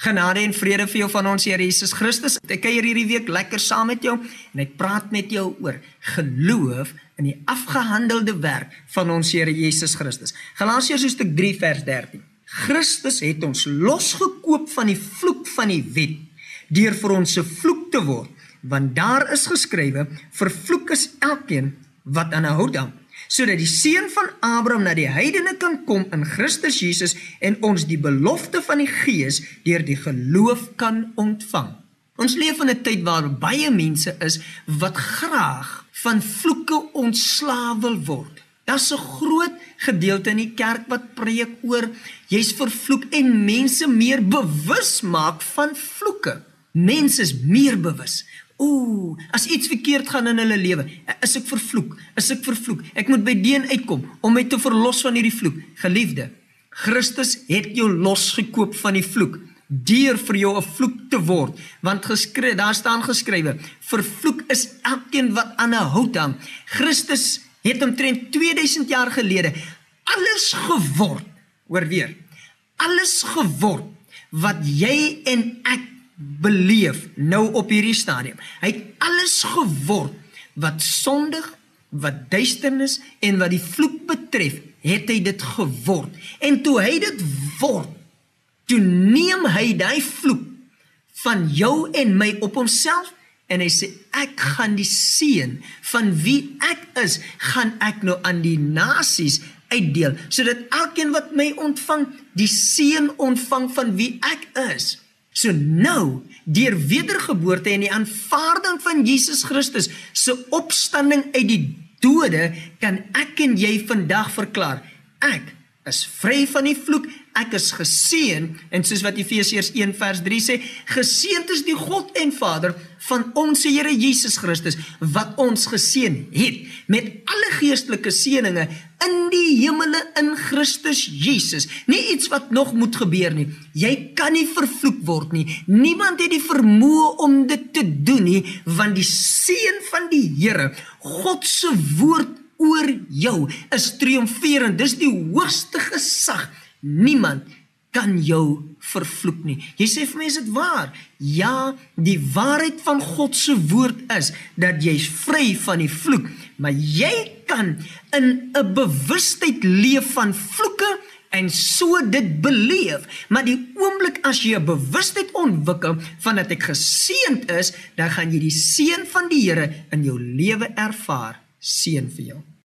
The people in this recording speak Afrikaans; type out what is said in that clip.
Genade en vrede vir jou van ons Here Jesus Christus. Ek kuier hierdie week lekker saam met jou en ek praat met jou oor geloof in die afgehandelde werk van ons Here Jesus Christus. Galasiërs hoofstuk 3 vers 13. Christus het ons losgekoop van die vloek van die wet deur vir ons se vloek te word, want daar is geskrywe: "Vervloek is elkeen wat aan 'n hout hang." Sodat die seun van Abraham na die heidene kan kom in Christus Jesus en ons die belofte van die Gees deur die geloof kan ontvang. Ons leef in 'n tyd waar baie mense is wat graag van vloeke ontslae wil word. Daar's 'n groot gedeelte in die kerk wat preek oor jy's vervloek en mense meer bewus maak van vloeke. Mense is meer bewus. Ooh, as iets verkeerd gaan in hulle lewe, is ek vervloek. Is ek vervloek? Ek moet by deen uitkom om my te verlos van hierdie vloek. Geliefde, Christus het jou losgekoop van die vloek deur vir jou 'n vloek te word, want geskryf, daar staan geskrywe, vervloek is elkeen wat aan 'n hout hang. Christus het omtrent 2000 jaar gelede alles geword. Hoor weer. Alles geword wat jy en ek beleef nou op hierdie stadium. Hy het alles geword wat sondig, wat duisternis en wat die vloek betref, het hy dit geword. En toe hy dit word, toe neem hy daai vloek van jou en my op homself en hy sê ek gaan die seën van wie ek is, gaan ek nou aan die nasies uitdeel sodat elkeen wat my ontvang, die seën ontvang van wie ek is. So nou, deur wedergeboorte en die aanvaarding van Jesus Christus se opstanding uit die dode, kan ek en jy vandag verklaar, ek is vry van die vloek, ek is geseën en soos wat Efesiërs 1 vers 3 sê, geseënd is die God en Vader van ons Here Jesus Christus wat ons geseën het met alle geestelike seënings in die hemele in Christus Jesus. Nie iets wat nog moet gebeur nie. Jy kan nie vervloek word nie. Niemand het die vermoë om dit te doen nie, want die seën van die Here, God se woord oor jou is triomferend. Dis die hoogste gesag. Niemand kan jou vervloek nie. Jy sê vir my is dit waar? Ja, die waarheid van God se woord is dat jy's vry van die vloek, maar jy kan in 'n bewustheid leef van vloeke en so dit beleef. Maar die oomblik as jy 'n bewustheid ontwikkel van dat ek geseënd is, dan gaan jy die seën van die Here in jou lewe ervaar. Seën vir jou.